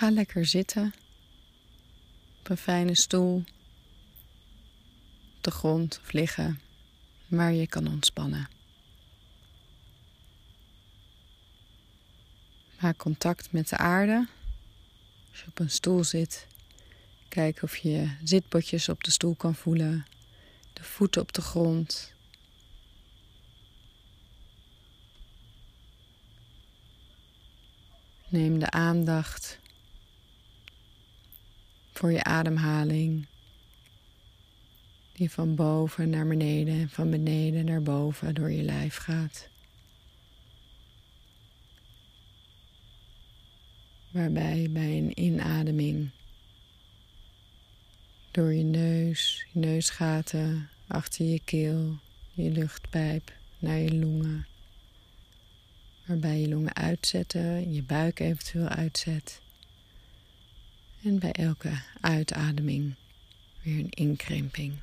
Ga lekker zitten op een fijne stoel, op de grond of liggen, waar je kan ontspannen. Maak contact met de aarde. Als je op een stoel zit, kijk of je zitbotjes op de stoel kan voelen, de voeten op de grond. Neem de aandacht voor je ademhaling, die van boven naar beneden en van beneden naar boven door je lijf gaat. Waarbij bij een inademing door je neus, je neusgaten, achter je keel, je luchtpijp naar je longen. Waarbij je longen uitzetten, je buik eventueel uitzet. En bij elke uitademing weer een inkrimping.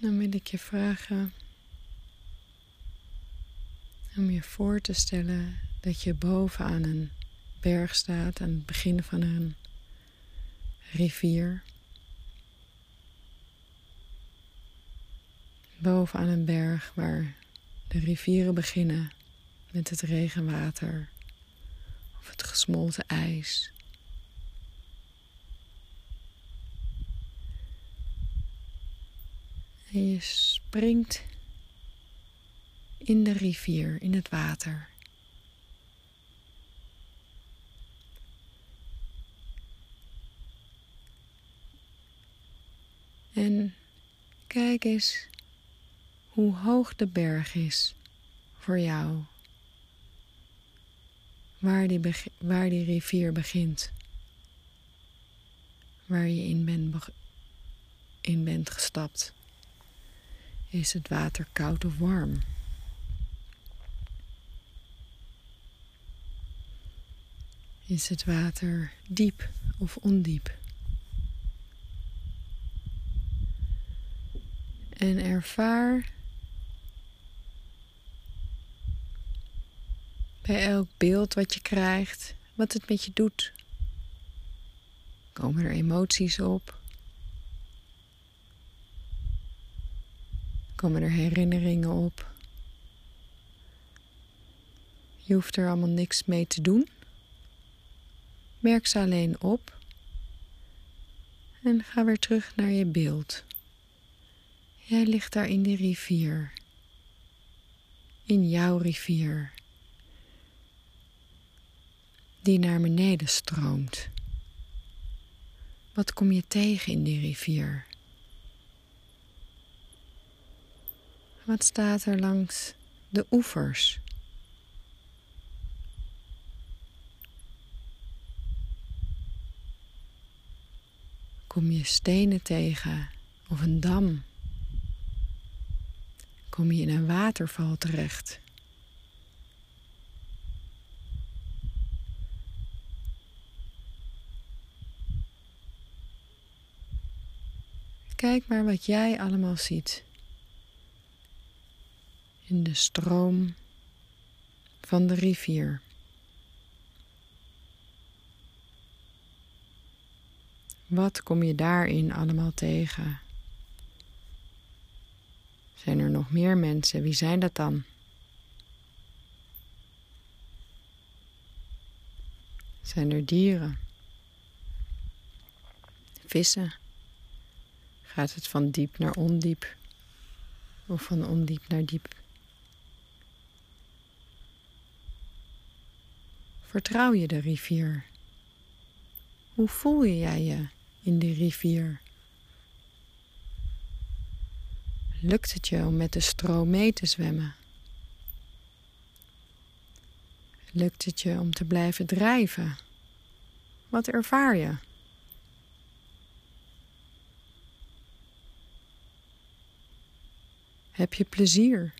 Dan wil ik je vragen om je voor te stellen dat je bovenaan een berg staat aan het begin van een rivier. Bovenaan een berg waar de rivieren beginnen met het regenwater of het gesmolten ijs. En je springt in de rivier, in het water. En kijk eens hoe hoog de berg is voor jou. Waar die, waar die rivier begint. Waar je in, in bent gestapt. Is het water koud of warm? Is het water diep of ondiep? En ervaar bij elk beeld wat je krijgt, wat het met je doet. Komen er emoties op? Komen er herinneringen op? Je hoeft er allemaal niks mee te doen. Merk ze alleen op en ga weer terug naar je beeld. Jij ligt daar in die rivier, in jouw rivier, die naar beneden stroomt. Wat kom je tegen in die rivier? Wat staat er langs de oevers? Kom je stenen tegen of een dam? Kom je in een waterval terecht? Kijk maar wat jij allemaal ziet in de stroom van de rivier. Wat kom je daarin allemaal tegen? Zijn er nog meer mensen? Wie zijn dat dan? Zijn er dieren? Vissen? Gaat het van diep naar ondiep? Of van ondiep naar diep? Vertrouw je de rivier? Hoe voel je jij je? In de rivier. Lukt het je om met de stroom mee te zwemmen? Lukt het je om te blijven drijven? Wat ervaar je? Heb je plezier?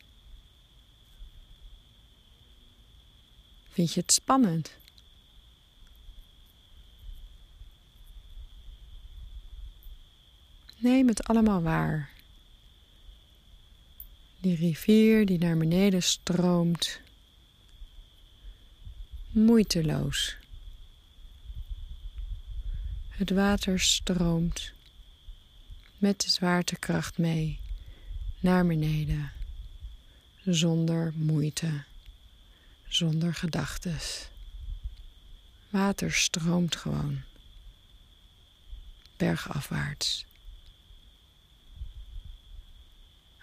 Vind je het spannend? Neem het allemaal waar. Die rivier die naar beneden stroomt. Moeiteloos. Het water stroomt met de zwaartekracht mee naar beneden, zonder moeite, zonder gedachtes. Water stroomt gewoon, bergafwaarts.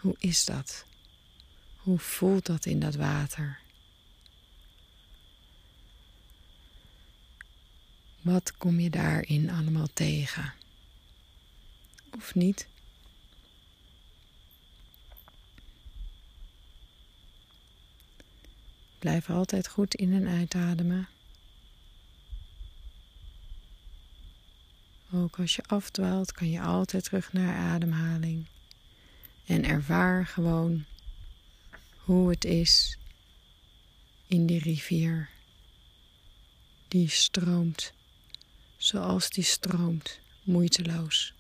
Hoe is dat? Hoe voelt dat in dat water? Wat kom je daarin allemaal tegen? Of niet? Blijf altijd goed in en uitademen. Ook als je afdwaalt, kan je altijd terug naar ademhaling. En ervaar gewoon hoe het is in die rivier. Die stroomt zoals die stroomt, moeiteloos.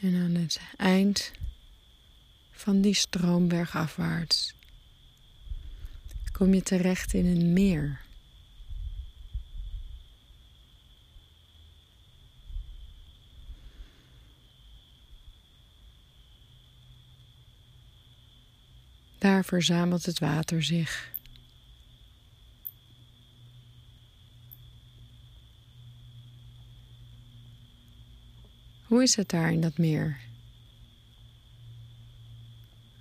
En aan het eind van die stroomberg afwaarts kom je terecht in een meer. Daar verzamelt het water zich. Hoe is het daar in dat meer?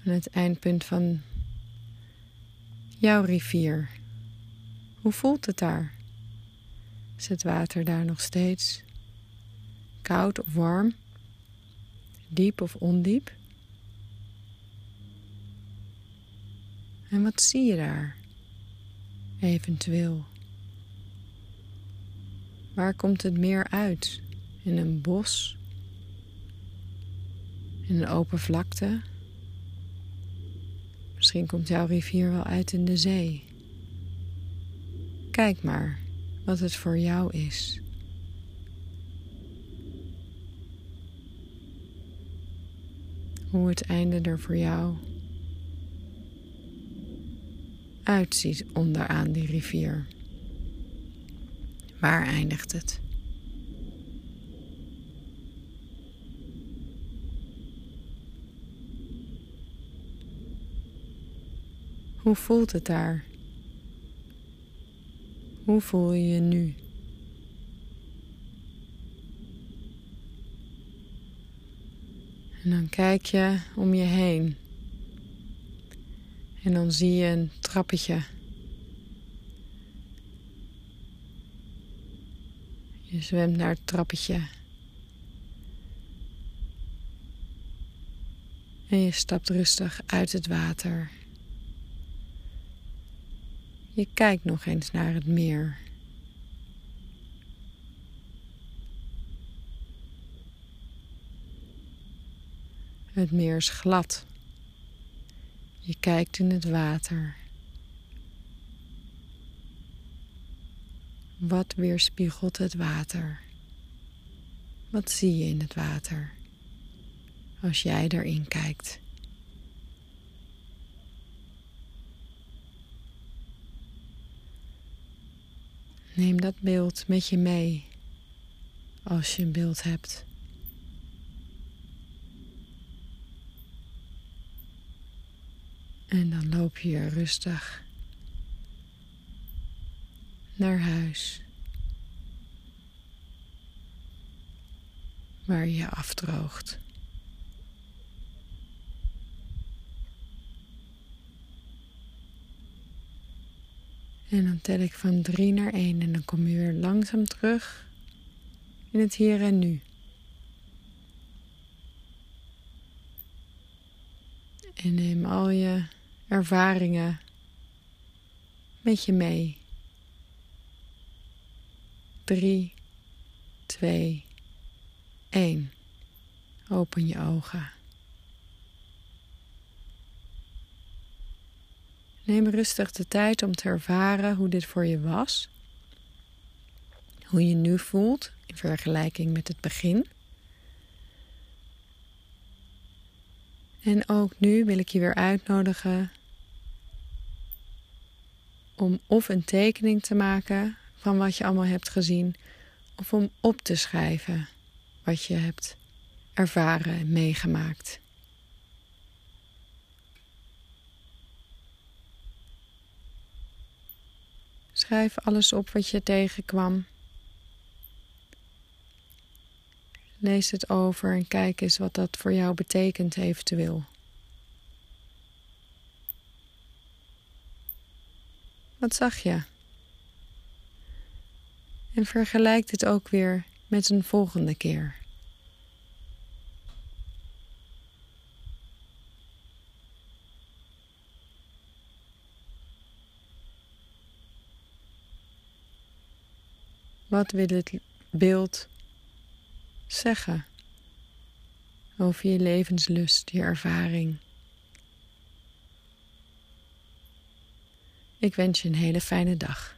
Aan het eindpunt van jouw rivier. Hoe voelt het daar? Is het water daar nog steeds koud of warm? Diep of ondiep? En wat zie je daar? Eventueel. Waar komt het meer uit? In een bos? In een open vlakte? Misschien komt jouw rivier wel uit in de zee. Kijk maar wat het voor jou is. Hoe het einde er voor jou uitziet onderaan die rivier. Waar eindigt het? Hoe voelt het daar? Hoe voel je je nu? En dan kijk je om je heen. En dan zie je een trappetje. Je zwemt naar het trappetje. En je stapt rustig uit het water. Je kijkt nog eens naar het meer. Het meer is glad. Je kijkt in het water. Wat weerspiegelt het water? Wat zie je in het water als jij erin kijkt? Neem dat beeld met je mee als je een beeld hebt. En dan loop je rustig naar huis. Waar je afdroogt. En dan tel ik van 3 naar 1 en dan kom je weer langzaam terug in het hier en nu. En neem al je ervaringen met je mee. 3, 2, 1. Open je ogen. Neem rustig de tijd om te ervaren hoe dit voor je was. Hoe je nu voelt in vergelijking met het begin. En ook nu wil ik je weer uitnodigen om of een tekening te maken van wat je allemaal hebt gezien, of om op te schrijven wat je hebt ervaren en meegemaakt. Schrijf alles op wat je tegenkwam. Lees het over en kijk eens wat dat voor jou betekent eventueel. Wat zag je? En vergelijk dit ook weer met een volgende keer. Wat wil het beeld zeggen over je levenslust, je ervaring? Ik wens je een hele fijne dag.